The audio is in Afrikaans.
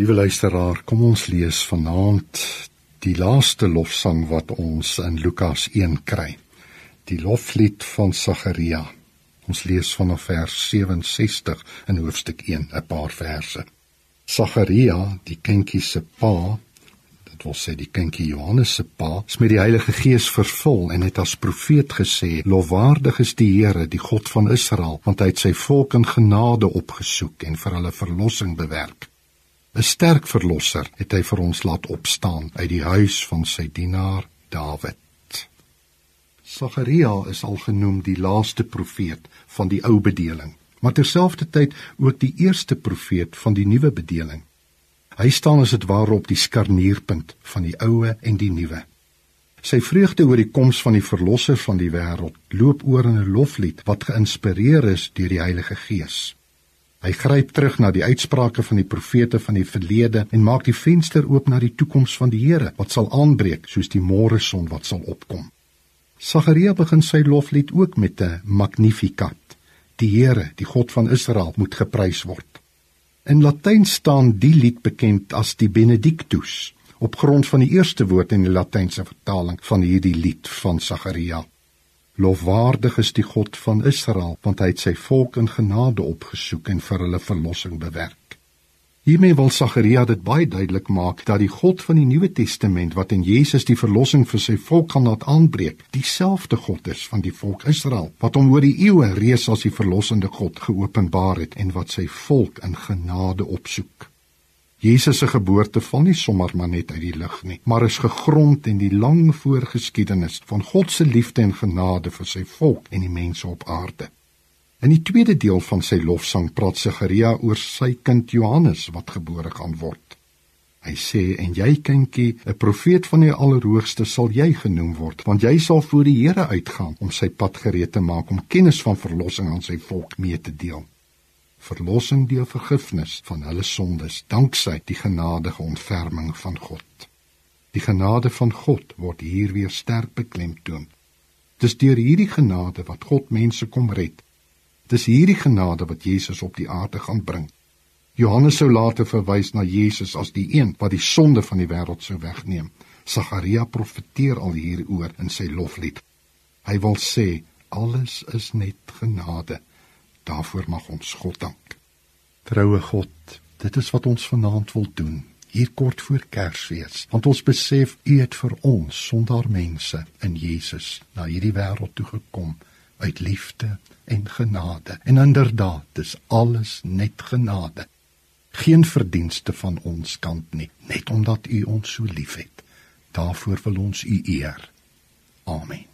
Liewe luisteraar, kom ons lees vanaand die laaste lofsang wat ons in Lukas 1 kry. Die loflied van Sagaria. Ons lees vanaf vers 67 in hoofstuk 1, 'n paar verse. Sagaria, die kindjie se pa, dit wil sê die kindjie Johannes se pa, is met die Heilige Gees vervul en het as profeet gesê: "Lofwaardig is die Here, die God van Israel, want hy het sy volk in genade opgesoek en vir hulle verlossing bewerk." 'n sterk verlosser het hy vir ons laat opstaan uit die huis van sy dienaar Dawid. Sagaria is al genoem die laaste profeet van die ou bedeling, maar terselfdertyd ook die eerste profeet van die nuwe bedeling. Hy staan as dit ware op die skarnierpunt van die ou en die nuwe. Sy vreugde oor die koms van die verlosser van die wêreld loop oor in 'n loflied wat geïnspireer is deur die Heilige Gees. Hy gryp terug na die uitsprake van die profete van die verlede en maak die venster oop na die toekoms van die Here wat sal aanbreek soos die môre son wat sal opkom. Sagaria begin sy loflied ook met 'n Magnificat. Die Here, die God van Israel, moet geprys word. In Latyn staan die lied bekend as die Benedictus op grond van die eerste woord in die Latynse vertaling van hierdie lied van Sagaria. Lofwaardig is die God van Israel, want hy het sy volk in genade opgesoek en vir hulle verlossing bewerk. Hiermee wil Sagaria dit baie duidelik maak dat die God van die Nuwe Testament wat in Jesus die verlossing vir sy volk gaan laat aanbreek, dieselfde God is van die volk Israel wat hom oor die eeue reeds as die verlossende God geopenbaar het en wat sy volk in genade opsoek. Jesus se geboorte val nie sommer maar net uit die lug nie, maar is gegrond in die lang voorgeskiedenis van God se liefde en genade vir sy volk en die mense op aarde. In die tweede deel van sy lofsang praat Sagaria oor sy kind Johannes wat gebore gaan word. Hy sê en jy kindjie, 'n profeet van die Allerhoogste sal jy genoem word, want jy sal voor die Here uitgaan om sy pad gereed te maak om kennis van verlossing aan sy volk mee te deel verlossing deur vergifnis van hulle sondes danksy die genadige ontferming van God. Die genade van God word hier weer sterk beklemtoon. Dis deur hierdie genade wat God mense kom red. Dis hierdie genade wat Jesus op die aarde gaan bring. Johannes sou later verwys na Jesus as die een wat die sonde van die wêreld sou wegneem. Sagaria profeteer al hieroor in sy loflied. Hy wil sê alles is net genade. Daarvoor mag ons God dank. Troue God, dit is wat ons vanaand wil doen. Hier kort voor Kersfees, want ons besef U het vir ons sonder mense in Jesus na hierdie wêreld toe gekom uit liefde en genade. En inderdaad, dis alles net genade. Geen verdienste van ons kant nie, net omdat U ons so liefhet. Daarvoor wil ons U eer. Amen.